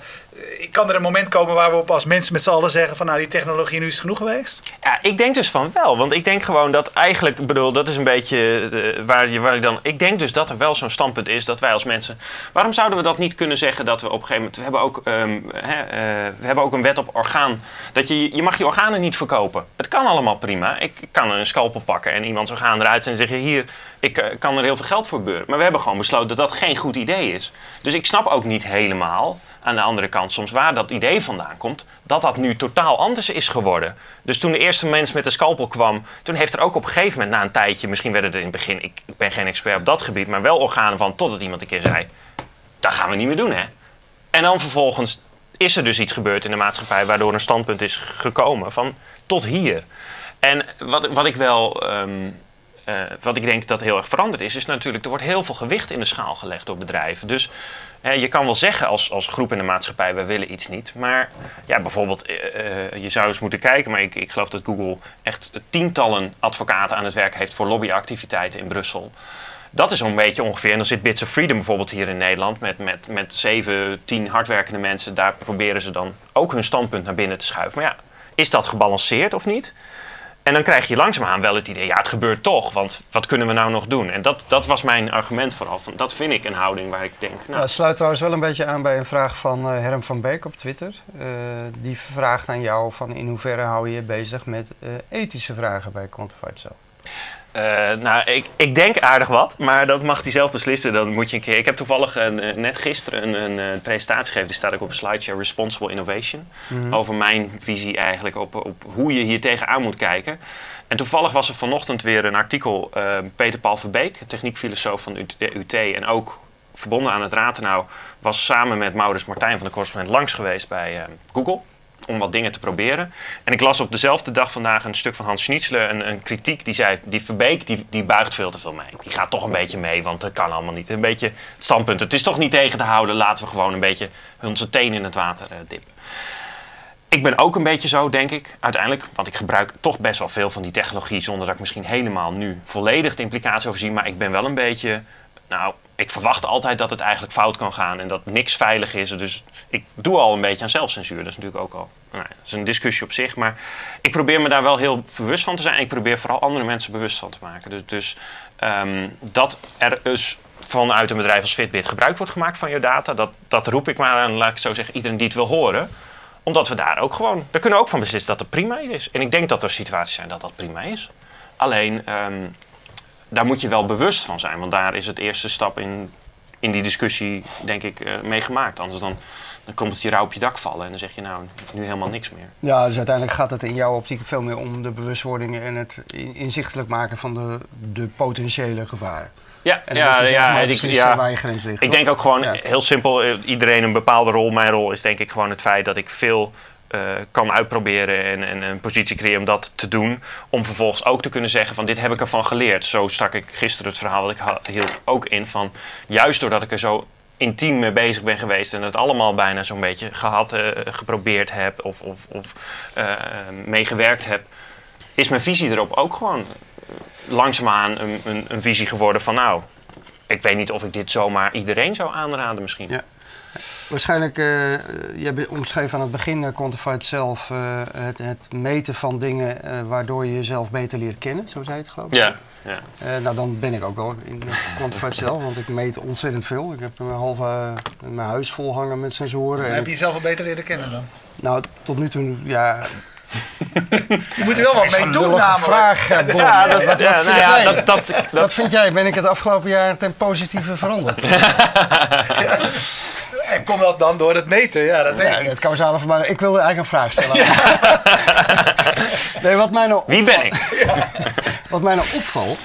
kan er een moment komen waar we op als mensen met z'n allen zeggen van nou die technologie nu is genoeg geweest? Ja, ik denk dus van wel. Want ik denk gewoon dat eigenlijk, ik bedoel, dat is een beetje eh, waar, je, waar je dan. Ik denk dus dat er wel zo'n standpunt is dat wij als mensen. Waarom zouden we dat niet kunnen zeggen dat we op een gegeven moment. We hebben ook, ehm, hè, eh, we hebben ook een wet op orgaan. Dat je, je mag je organen niet verkopen. Het kan allemaal prima. Ik kan een scalpel pakken en iemands orgaan eruit en zeggen: hier, ik eh, kan er heel veel geld voor beuren. Maar we hebben gewoon besloten dat dat geen goed idee is. Dus ik snap ook niet helemaal aan de andere kant soms waar dat idee vandaan komt, dat dat nu totaal anders is geworden. Dus toen de eerste mens met de scalpel kwam, toen heeft er ook op een gegeven moment na een tijdje, misschien werden er in het begin, ik, ben geen expert op dat gebied, maar wel organen van, totdat iemand een keer zei, dat gaan we niet meer doen hè. En dan vervolgens is er dus iets gebeurd in de maatschappij waardoor een standpunt is gekomen van tot hier. En wat, wat ik wel, ehm, eh, wat ik denk dat heel erg veranderd is, is natuurlijk, er wordt heel veel gewicht in de schaal gelegd door bedrijven. Dus je kan wel zeggen als, als groep in de maatschappij, wij willen iets niet. Maar ja, bijvoorbeeld, eh, eh, je zou eens moeten kijken, maar ik, ik geloof dat Google echt tientallen advocaten aan het werk heeft voor lobbyactiviteiten in Brussel. Dat is zo'n beetje ongeveer. En dan zit Bits of Freedom bijvoorbeeld hier in Nederland met, met, met zeven, tien hardwerkende mensen. Daar proberen ze dan ook hun standpunt naar binnen te schuiven. Maar ja, is dat gebalanceerd of niet? En dan krijg je langzaamaan wel het idee, ja, het gebeurt toch. Want wat kunnen we nou nog doen? En dat, dat was mijn argument vooral. Van, dat vind ik een houding waar ik denk, nou, sluit trouwens wel een beetje aan bij een vraag van eh, Herm van Beek op Twitter. Eh, die vraagt aan jou van in hoeverre hou je je bezig met eh, ethische vragen bij Quantified Cell? Eh, nou, ik, ik denk aardig wat, maar dat mag hij zelf beslissen. Dan moet je een keer. Ik heb toevallig een, eh, net gisteren een, een, eh, presentatie gegeven, die staat ook op een slideshow, Responsible Innovation. Mhm. Over mijn visie eigenlijk op, op hoe je hier tegenaan moet kijken. En toevallig was er vanochtend weer een artikel, Peter Paul Verbeek, techniekfilosoof van de UT en ook verbonden aan het Ratenau, was samen met Maurits Martijn van de correspondent langs geweest bij Google om wat dingen te proberen. En ik las op dezelfde dag vandaag een stuk van Hans Schnitzler, een, een kritiek die zei, die Verbeek die, die buigt veel te veel mee. Die gaat toch een beetje mee, want dat kan allemaal niet. Een beetje het standpunt, het is toch niet tegen te houden, laten we gewoon een beetje onze tenen in het water eh, dippen. Ik ben ook een beetje zo, denk ik, uiteindelijk. Want ik gebruik toch best wel veel van die technologie zonder dat ik misschien helemaal nu volledig de implicatie over zie. Maar ik ben wel een beetje, nou, ik verwacht altijd dat het eigenlijk fout kan gaan en dat niks veilig is. Dus ik doe al een beetje aan zelfcensuur. Dat is natuurlijk ook al nou, dat is een discussie op zich. Maar ik probeer me daar wel heel bewust van te zijn. En ik probeer vooral andere mensen bewust van te maken. Dus, dus ehm, dat er dus vanuit een bedrijf als Fitbit gebruik wordt gemaakt van je data, dat, dat roep ik maar aan, laat ik zo zeggen, iedereen die het wil horen omdat we daar ook gewoon, daar kunnen ook van beslissen dat het prima is. En ik denk dat er situaties zijn dat dat prima is. Alleen, ehm, daar moet je wel bewust van zijn. Want daar is het eerste stap in, in die discussie, denk ik, eh, mee gemaakt. Anders dan, dan komt het je rauw op je dak vallen. En dan zeg je nou, nu helemaal niks meer. Ja, dus uiteindelijk gaat het in jouw optiek veel meer om de bewustwording en het in- inzichtelijk maken van de, de potentiële gevaren. Ja, En ja, ja, waar je grens ligt. Ik denk ook gewoon Ja. heel simpel, eh, iedereen een bepaalde rol. Mijn rol is denk ik gewoon het feit dat ik veel eh, kan uitproberen en, en een positie creëren om dat te doen. Om vervolgens ook te kunnen zeggen van dit heb ik ervan geleerd. Zo stak ik gisteren het verhaal dat ik hield ook in van juist doordat ik er zo intiem mee bezig ben geweest en het allemaal bijna zo'n beetje gehad, eh, geprobeerd heb of, of, of eh, meegewerkt heb, is mijn visie erop ook gewoon langzaamaan een, een, een visie geworden van nou, ik weet niet of ik dit zomaar iedereen zou aanraden misschien. Waarschijnlijk, eh je be- omschreef aan het begin, uh, Quantified zelf, eh, het, het meten van dingen eh, waardoor je jezelf beter leert kennen. Zo zei je het geloof ik. Ja, ja. Eh, nou, dan ben ik ook wel in Quantified zelf, want ik meet ontzettend veel. Ik heb een halve mijn huis vol hangen met sensoren. En heb je jezelf wel beter leren kennen dan? Nou, tot nu toe, ja... Je moet er wel wat mee doen namelijk. vraag, eh. Ja, dat, Wat- ja, wat nou ja, jij? dat, dat, dat, Wat vind jij? Ben ik het afgelopen jaar ten positieve veranderd? *laughs* En komt dat dan door het meten? Ja, dat weet Ja, ik het causale verband. Ik wilde eigenlijk een vraag stellen. *laughs* nee, wat mij nou Wie ben ik? *laughs* Wat mij nou opvalt,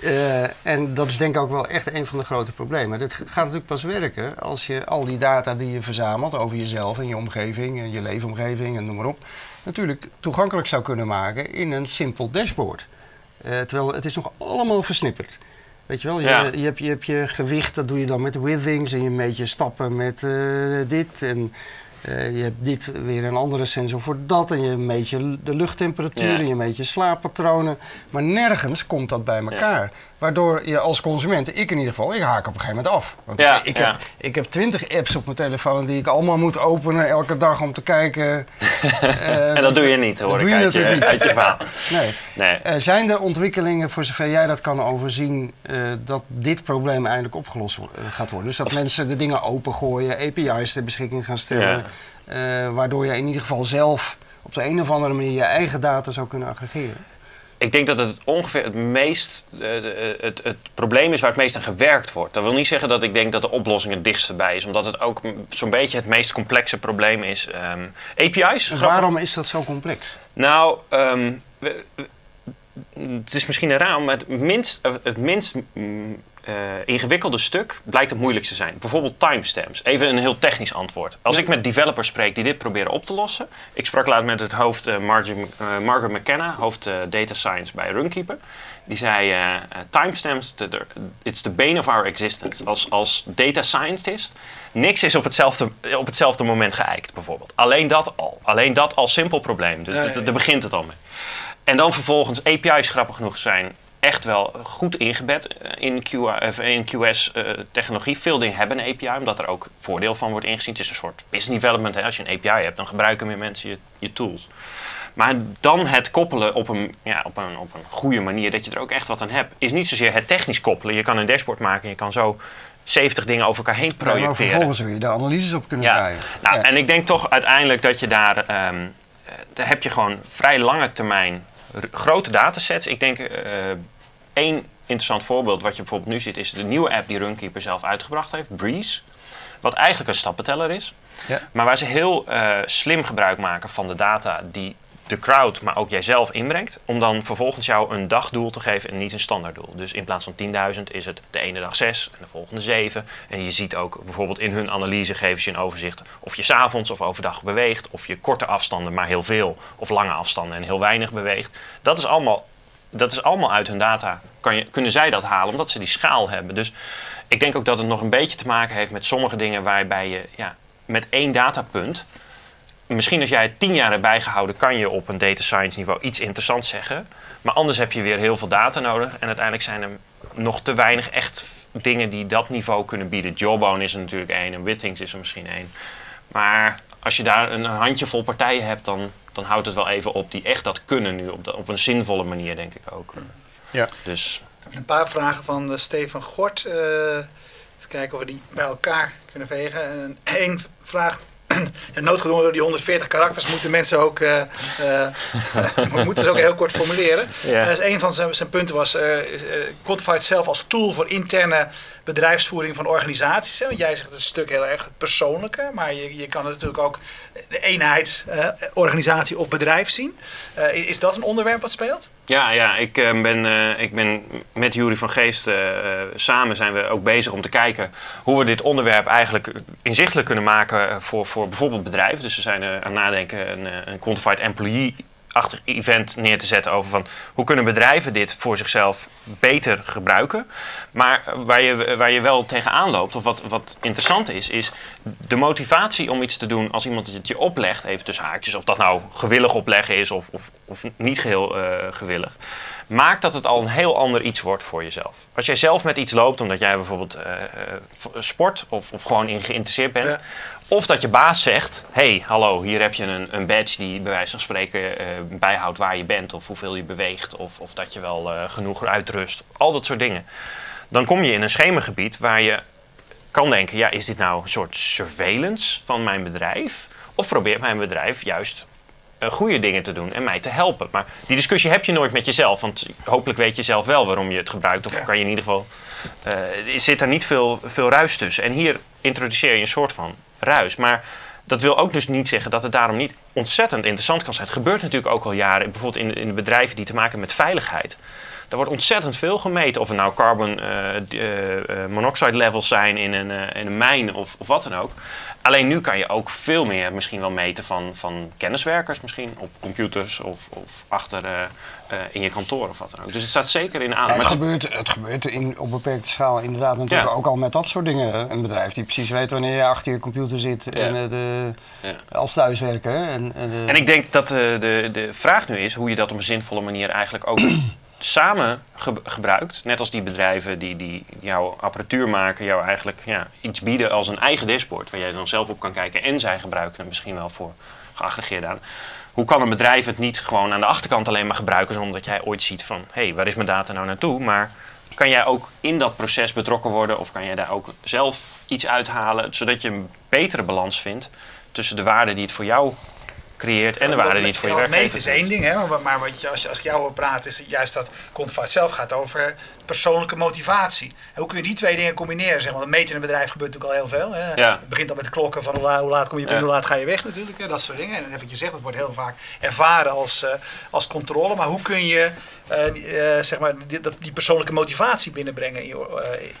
eh, en dat is denk ik ook wel echt een van de grote problemen. Dit gaat natuurlijk pas werken als je al die data die je verzamelt over jezelf en je omgeving en je leefomgeving en noem maar op, natuurlijk toegankelijk zou kunnen maken in een simpel dashboard. Eh, terwijl het is nog allemaal versnipperd. Weet je wel, je, Ja. je, hebt, je hebt je gewicht, dat doe je dan met withings en je meet je stappen met eh, dit. En eh, je hebt dit weer een andere sensor voor dat. En je meet je de luchttemperatuur Ja. en je meet je slaappatronen. Maar nergens komt dat bij elkaar. Waardoor je als consument, ik in ieder geval, ik haak op een gegeven moment af. Want Ja, ik, ja. heb, ik heb twintig apps op mijn telefoon die ik allemaal moet openen elke dag om te kijken. *laughs* Eh, En dat doe je niet, hoor Dat ik doe je uit je, natuurlijk niet. uit je verhaal. *laughs* Nee. Nee. Eh, zijn er ontwikkelingen, voor zover jij dat kan overzien, eh, dat dit probleem eindelijk opgelost gaat worden? Dus dat mensen de dingen opengooien, API's ter beschikking gaan stellen, waardoor je in ieder geval zelf op de een of andere manier je eigen data zou kunnen aggregeren? Ik denk dat het ongeveer het meest eh, eh, het, het probleem is waar het meest aan gewerkt wordt. Dat wil niet zeggen dat ik denk dat de oplossing het dichtst bij is, omdat het ook zo'n beetje het meest complexe probleem is. Ehm, API's. Waarom is dat zo complex? Nou, ehm, we- we- het is misschien raar, maar het minst, het minst eh, ingewikkelde stuk blijkt het moeilijkste te zijn. Bijvoorbeeld timestamps. Even een heel technisch antwoord. Als ik met developers spreek die dit proberen op te lossen. Ik sprak laatst met het hoofd eh, Margin- eh, Margaret McKenna, hoofd Data Science bij Runkeeper. Die zei, timestamps, the- the- it's the bane of our existence. Als, als data scientist, niks is op hetzelfde, op hetzelfde moment geëikt bijvoorbeeld. Alleen dat al. Alleen dat als simpel probleem. Dus Ja, ja. daar begint het al mee. En dan vervolgens API's, grappig genoeg, zijn echt wel goed ingebed eh, in, Q, of in QS-technologie. Veel dingen hebben een API, omdat er ook voordeel van wordt ingezien. Het is een soort business development. Hè. Als je een API hebt, dan gebruiken meer mensen je, je tools. Maar dan het koppelen op een, ja, op, een, op een goede manier, dat je er ook echt wat aan hebt, is niet zozeer het technisch koppelen. Je kan een dashboard maken en je kan zo 70 dingen over elkaar heen maar projecteren. vervolgens wil je daar analyses op kunnen Ja, krijgen. nou, Ja. en ik denk toch uiteindelijk dat je daar, ehm, eh, daar heb je gewoon vrij lange termijn grote datasets. Ik denk eh, één interessant voorbeeld wat je bijvoorbeeld nu ziet is de nieuwe app die Runkeeper zelf uitgebracht heeft, Breeze. Wat eigenlijk een stappenteller is. Ja. Maar waar ze heel eh, slim gebruik maken van de data die de crowd, maar ook jijzelf inbrengt. Om dan vervolgens jou een dagdoel te geven en niet een standaarddoel. Dus in plaats van 10.000 is het de ene dag 6 en de volgende 7. En je ziet ook bijvoorbeeld in hun analyse geven ze een overzicht of je s'avonds of overdag beweegt. Of je korte afstanden, maar heel veel. Of lange afstanden en heel weinig beweegt. Dat is allemaal, dat is allemaal uit hun data. Kan je, kunnen zij dat halen omdat ze die schaal hebben. Dus ik denk ook dat het nog een beetje te maken heeft met sommige dingen waarbij je ja, met één datapunt misschien als jij het tien jaar hebt bijgehouden, kan je op een data science niveau iets interessants zeggen. Maar anders heb je weer heel veel data nodig. En uiteindelijk zijn er nog te weinig echt dingen die dat niveau kunnen bieden. Jawbone is er natuurlijk één en Withings is er misschien één. Maar als je daar een handjevol partijen hebt, dan, dan houdt het wel even op die echt dat kunnen nu. Op, de, op een zinvolle manier, denk ik ook. Ja. Dus Een paar vragen van eh, Stefan Gort. Eh, even kijken of we die bij elkaar kunnen vegen. En Eén vraag. En noodgedwongen door die 140 karakters moeten mensen ook, eh, eh, *laughs* moeten ze ook heel kort formuleren. Ja. Dus een van zijn, zijn punten was eh eh, Quantified zelf als tool voor interne bedrijfsvoering van organisaties. Hè? Want jij zegt het stuk heel erg het persoonlijke, maar je, je kan het natuurlijk ook de eenheid, eh, organisatie of bedrijf zien. Eh, is dat een onderwerp wat speelt? Ja, ja ik, eh, ben, eh, ik ben met Jury van Geest eh, samen zijn we ook bezig om te kijken hoe we dit onderwerp eigenlijk inzichtelijk kunnen maken voor, voor bijvoorbeeld bedrijven. Dus we zijn aan het nadenken een, een quantified employee achtig event neer te zetten over van hoe kunnen bedrijven dit voor zichzelf beter gebruiken. Maar waar je, waar je wel tegenaan loopt, of wat, wat interessant is, is de motivatie om iets te doen als iemand het je oplegt, even tussen haakjes, of dat nou gewillig opleggen is of, of, of niet geheel eh, gewillig, maakt dat het al een heel ander iets wordt voor jezelf. Als jij zelf met iets loopt, omdat jij bijvoorbeeld eh, eh, sport of, of gewoon in geïnteresseerd bent. Of dat je baas zegt: hey, hallo, hier heb je een, een badge die bij wijze van spreken eh, bijhoudt waar je bent of hoeveel je beweegt of, of dat je wel eh, genoeg uitrust. Al dat soort dingen. Dan kom je in een schemengebied waar je kan denken: ja, is dit nou een soort surveillance van mijn bedrijf? Of probeert mijn bedrijf juist eh, goede dingen te doen en mij te helpen. Maar die discussie heb je nooit met jezelf. Want hopelijk weet je zelf wel waarom je het gebruikt. Of kan je in ieder geval. Uh, zit er niet veel, veel ruis tussen. En hier introduceer je een soort van ruis. Maar dat wil ook dus niet zeggen dat het daarom niet ontzettend interessant kan zijn. Het gebeurt natuurlijk ook al jaren, bijvoorbeeld in, in bedrijven die te maken hebben met veiligheid. Er wordt ontzettend veel gemeten. Of er nou carbon uh, uh, monoxide levels zijn in een, in een mijn of, of wat dan ook. Alleen nu kan je ook veel meer misschien wel meten van, van kenniswerkers misschien. Op computers of, of achter in je kantoor of wat dan ook. Dus het staat zeker in aan. het, gebeurt, het gebeurt in, op beperkte schaal inderdaad natuurlijk ook al met dat soort dingen. Een bedrijf die precies weet wanneer je achter je computer zit en, de, ja. als thuiswerker. En, en, ik denk dat de, de vraag nu is hoe je dat op een zinvolle manier eigenlijk ook samen gebruikt. Net als die bedrijven die, die jouw apparatuur maken, jou eigenlijk ja, iets bieden als een eigen dashboard. Waar jij dan zelf op kan kijken en zij gebruiken het misschien wel voor geaggregeerd aan. Hoe kan een bedrijf het niet gewoon aan de achterkant alleen maar gebruiken zonder dat jij ooit ziet van hé, hey, waar is mijn data nou naartoe? Maar kan jij ook in dat proces betrokken worden of kan jij daar ook zelf iets uithalen zodat je een betere balans vindt tussen de waarde die het voor jou creëert en de waarde niet voor je werkgever. Meten is één ding, hè, maar wat je, als, je, als ik jou hoor praten, is het juist dat Quantified zelf gaat over persoonlijke motivatie. hoe kun je die twee dingen combineren? Zeg, want meten in een bedrijf gebeurt natuurlijk al heel veel. Hè. Ja. Het begint dan met de klokken van hoe laat, hoe laat kom je binnen, hoe laat ga je weg natuurlijk. Hè, dat soort dingen. En wat je zegt, dat wordt heel vaak ervaren als, uh, als controle. Maar hoe kun je uh, uh, zeg maar, die, die, persoonlijke motivatie binnenbrengen in,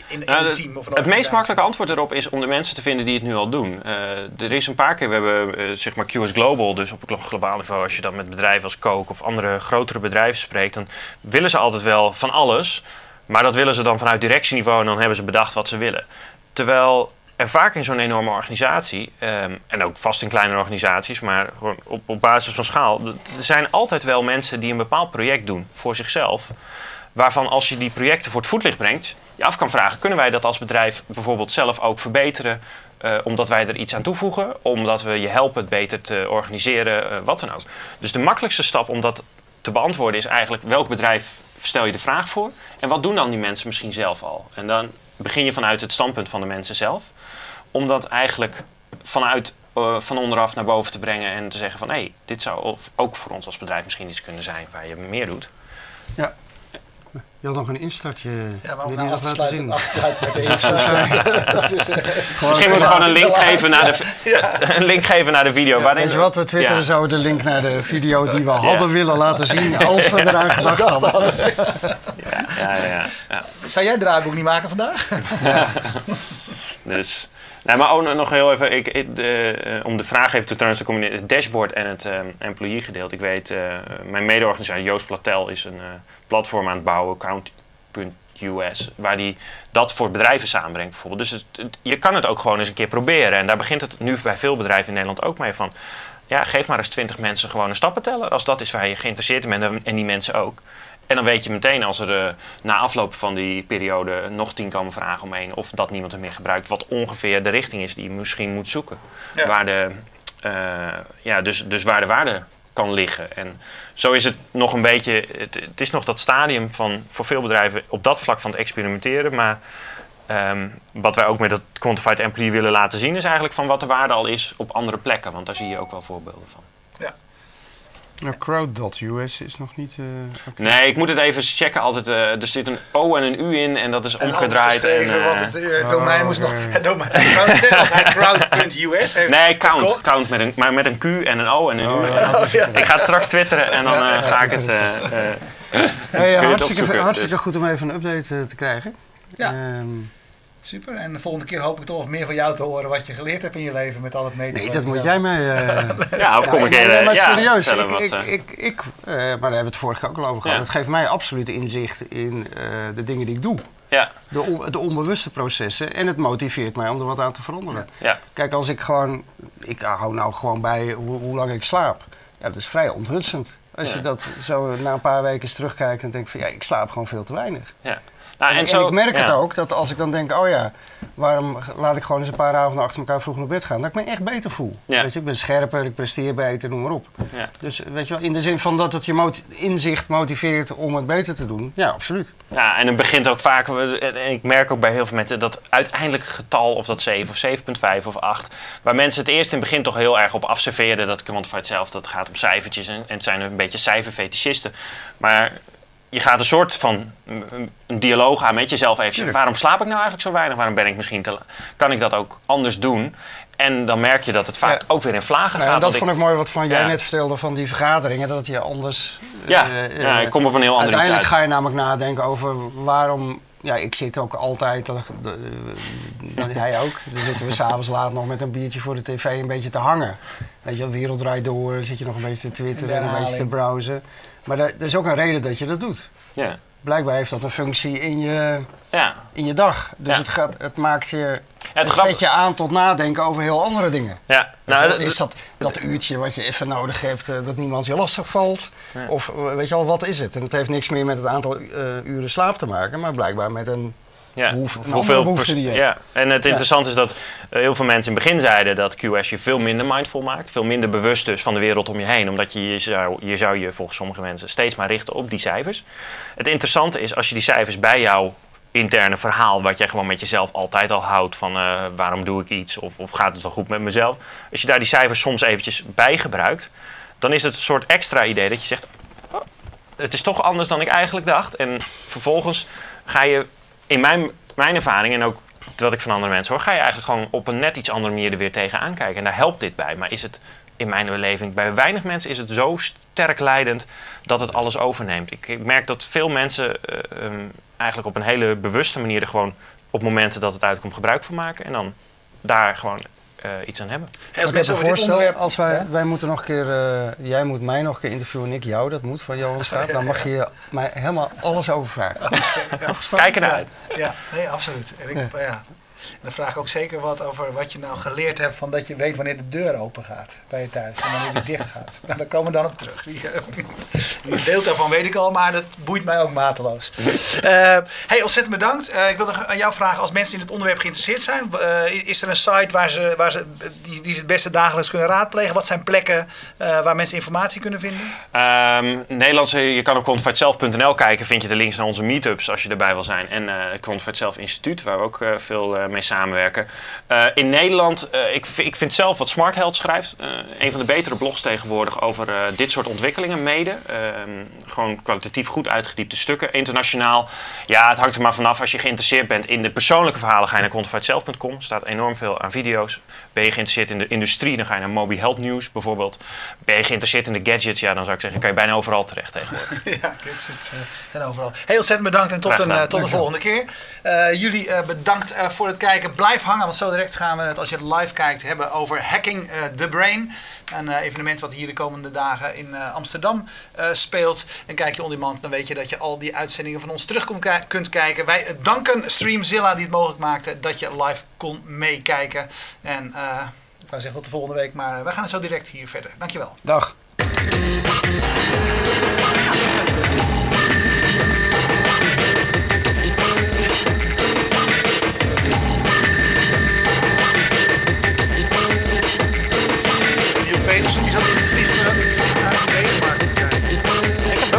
in, in een team? Of een het meest makkelijke antwoord erop is om de mensen te vinden die het nu al doen. er is een paar keer, we hebben zeg maar QS Global, dus op een globaal niveau, als je dan met bedrijven als Coke of andere grotere bedrijven spreekt, dan willen ze altijd wel van alles. Maar dat willen ze dan vanuit directieniveau en dan hebben ze bedacht wat ze willen. Terwijl er vaak in zo'n enorme organisatie, ehm, en ook vast in kleinere organisaties, maar gewoon op, op basis van schaal, er zijn altijd wel mensen die een bepaald project doen voor zichzelf. Waarvan als je die projecten voor het voetlicht brengt, je af kan vragen: kunnen wij dat als bedrijf bijvoorbeeld zelf ook verbeteren? Uh, omdat wij er iets aan toevoegen, omdat we je helpen het beter te organiseren, uh, wat dan ook. Dus de makkelijkste stap om dat te beantwoorden is eigenlijk welk bedrijf stel je de vraag voor en wat doen dan die mensen misschien zelf al? En dan begin je vanuit het standpunt van de mensen zelf, om dat eigenlijk vanuit uh, van onderaf naar boven te brengen en te zeggen van hé, hey, dit zou ook voor ons als bedrijf misschien iets kunnen zijn waar je meer doet. Ja, je had nog een instartje. Ja, maar om nou afsluiten, afsluiten met *laughs* de instart. *laughs* dat is, uh, Misschien moeten we gewoon een link, geven naar de, *laughs* ja. een link geven naar de video. Ja, weet je wat, we twitteren ja. zo de link naar de video die we hadden willen laten zien als we eraan gedacht hadden. Ja, ja, ja, ja. Zou jij het draaiboek niet maken vandaag? dus... Nee, maar ook nog heel even, ik, de, uh, om de vraag even te trouwens te combineren, het dashboard en het uh, employee gedeelte. Ik weet, uh, mijn mede-organisator Joost Platel is een platform aan het bouwen, Count.us, waar die dat voor bedrijven samenbrengt bijvoorbeeld. Dus je kan het ook gewoon eens een keer proberen. En daar begint het nu bij veel bedrijven in Nederland ook mee van, ja, geef maar eens twintig mensen gewoon een stappenteller. Als dat is waar je geïnteresseerd in bent en die mensen ook. En dan weet je meteen als er uh, na afloop van die periode nog tien komen vragen omheen of dat niemand er meer gebruikt, wat ongeveer de richting is die je misschien moet zoeken. Waar, de, uh, ja, dus, dus waar de waarde kan liggen. En zo is het nog een beetje, het, het, is nog dat stadium van voor veel bedrijven op dat vlak van het experimenteren. Maar um, wat wij ook met het Quantified Employee willen laten zien, is eigenlijk van wat de waarde al is op andere plekken. Want daar zie je ook wel voorbeelden van. Nou, Crowd.us is nog niet. Uh, nee, ik moet het even checken. Altijd, uh, er zit een O en een U in en dat is en omgedraaid. En, uh, wat het uh, domein oh, moest nog. Het *laughs* domein. Ik wou zeggen, als hij Crowd.us heeft. Nee, count. Gekocht. Count met een, maar met een Q en een O en een oh, U. Ja, *laughs* ja. Ik ga het straks twitteren en dan ga ik het. hey, hartstikke, hartstikke dus. goed om even een update te krijgen. Ja. Um, Super. En de volgende keer hoop ik toch meer van jou te horen wat je geleerd hebt in je leven met al het meten. Nee, dat moet jij mij. Uh... *laughs* ja, of kom ik even. Maar serieus, ja, ik, ik, ik, ik uh, maar daar hebben we het vorige keer ook al over gehad. Ja. Het geeft mij absoluut inzicht in uh, de dingen die ik doe. Ja. De, on, de, onbewuste processen. En het motiveert mij om er wat aan te veranderen. Ja. Kijk, als ik gewoon. Ik hou nou gewoon bij hoe, hoe lang ik slaap. Ja, dat is vrij onthutsend. Als je dat zo na een paar weken eens terugkijkt en denkt van ja, ik slaap gewoon veel te weinig. Ja. Nou, en, en zo- ik merk het ook, dat als ik dan denk, oh ja, waarom laat ik gewoon eens een paar avonden achter elkaar vroeg naar bed gaan, dat ik me echt beter voel. Ja. Weet je, ik ben scherper, ik presteer beter, noem maar op. Ja. Dus weet je wel, in de zin van dat het je moti- inzicht motiveert om het beter te doen, ja, absoluut. Ja, en het begint ook vaak, en ik merk ook bij heel veel mensen dat uiteindelijk getal, of dat 7 of 7,5 of 8, waar mensen het eerst in het begin toch heel erg op afserveren, dat quantified zelf, dat gaat om cijfertjes en, en het zijn een beetje cijferfetischisten. Maar je gaat een soort van een, een dialoog aan met jezelf even. Waarom slaap ik nou eigenlijk zo weinig? Waarom ben ik misschien te Kan ik dat ook anders doen? En dan merk je dat het vaak Ja. ook weer in vlagen Nou, gaat. dat want vond ik mooi wat van jij net vertelde van die vergaderingen, dat het je anders... Ja, eh, ja, eh, ik kom op een heel ander iets Uiteindelijk uit. ga je namelijk nadenken over waarom... Ja, ik zit ook altijd, dat, dat, dat- hij ook. Dan zitten we s'avonds laat nog met een biertje voor de tv een beetje te hangen. Weet je, de wereld draait door, dan zit je nog een beetje te twitteren en een beetje te browsen. Maar er er is ook een reden dat je dat doet. Ja, Blijkbaar heeft dat een functie in je, ja. in je dag. Dus Ja. het, gaat, het maakt je... het zet je aan tot nadenken over heel andere dingen. ja. Nou, is dat, dat uurtje wat je even nodig hebt, eh, dat niemand je lastig valt? Of eh, weet je al, wat is het? En het heeft niks meer met het aantal eh, uren slaap te maken, maar blijkbaar met een Ja, behoefte- behoefte pers- die hebt. Ja, en het interessante is dat eh, heel veel mensen in het begin zeiden dat QS je veel minder mindful maakt. Veel minder bewust dus van de wereld om je heen. Omdat je je zou je, zou je volgens sommige mensen steeds maar richten op die cijfers. Het interessante is als je die cijfers bij jouw interne verhaal, wat jij gewoon met jezelf altijd al houdt van eh, waarom doe ik iets of, of gaat het wel goed met mezelf. Als je daar die cijfers soms eventjes bij gebruikt, dan is het een soort extra idee dat je zegt, oh, het is toch anders dan ik eigenlijk dacht. En vervolgens ga je in mijn, mijn ervaring en ook wat ik van andere mensen hoor, ga je eigenlijk gewoon op een net iets andere manier er weer tegenaan kijken. En daar helpt dit bij. Maar is het in mijn beleving, bij weinig mensen is het zo sterk leidend dat het alles overneemt. Ik, merk dat veel mensen eh, ehm, eigenlijk op een hele bewuste manier er gewoon op momenten dat het uitkomt gebruik van maken. En dan daar gewoon eh, iets aan hebben. Hey, als mensen dit voorstel, onderwerp... als wij, Ja? wij moeten nog een keer, eh, jij moet mij nog een keer interviewen en ik jou, dat moet van Johan Schaap. Dan mag je mij helemaal alles over vragen. *laughs* Kijk ernaar uit. Ja, nee, absoluut. En, ik, ja. En dan vraag ik ook zeker wat over wat je nou geleerd hebt van dat je weet wanneer de deur open gaat bij je thuis en wanneer die dicht gaat. *laughs* Nou, daar komen we dan op terug. Die, eh, Een deel daarvan weet ik al, maar dat boeit mij ook mateloos. Eh, hey, ontzettend bedankt. Eh, ik wil nog aan jou vragen, als mensen in het onderwerp geïnteresseerd zijn, is er een site waar ze, waar ze, die, die ze het beste dagelijks kunnen raadplegen? Wat zijn plekken waar mensen informatie kunnen vinden? Ehm Nederlandse, je kan op quantifiedzelf.nl kijken, vind je de links naar onze meetups als je erbij wil zijn. En eh het Instituut, waar we ook veel mee samenwerken. Eh, in Nederland, eh, ik, ik vind zelf wat Smart Health schrijft, eh, een van de betere blogs tegenwoordig over eh, dit soort ontwikkelingen mede. Ehm, gewoon kwalitatief goed uitgediepte stukken. Internationaal, ja, het hangt er maar vanaf. Als je geïnteresseerd bent in de persoonlijke verhalen, ga je naar quantifiedself.com. Er staat enorm veel aan video's. Ben je geïnteresseerd in de industrie, dan ga je naar Moby Health News bijvoorbeeld. Ben je geïnteresseerd in de gadgets, ja, dan zou ik zeggen, kan je bijna overal terecht tegenwoordig. *laughs* Ja, gadgets eh, zijn overal. Heel ontzettend bedankt en tot, een, eh, tot de volgende keer. Eh, jullie eh, bedankt eh, voor het kijken. Blijf hangen, want zo direct gaan we het, als je live kijkt, hebben over Hacking eh, the Brain. Een eh, evenement wat hier de komende dagen in eh, Amsterdam speelt. En kijk je on demand, dan weet je dat je al die uitzendingen van ons terug kunt, ki- kunt kijken. Wij danken Streamzilla die het mogelijk maakte dat je live kon meekijken. En ik wou zeggen tot de volgende week, maar wij gaan zo direct hier verder. Dankjewel. Dag.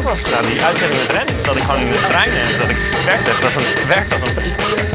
Eens gedaan, die uitzending met Ren. Zat ik gewoon in de trein en zat ik, werkte echt als een, werkte als een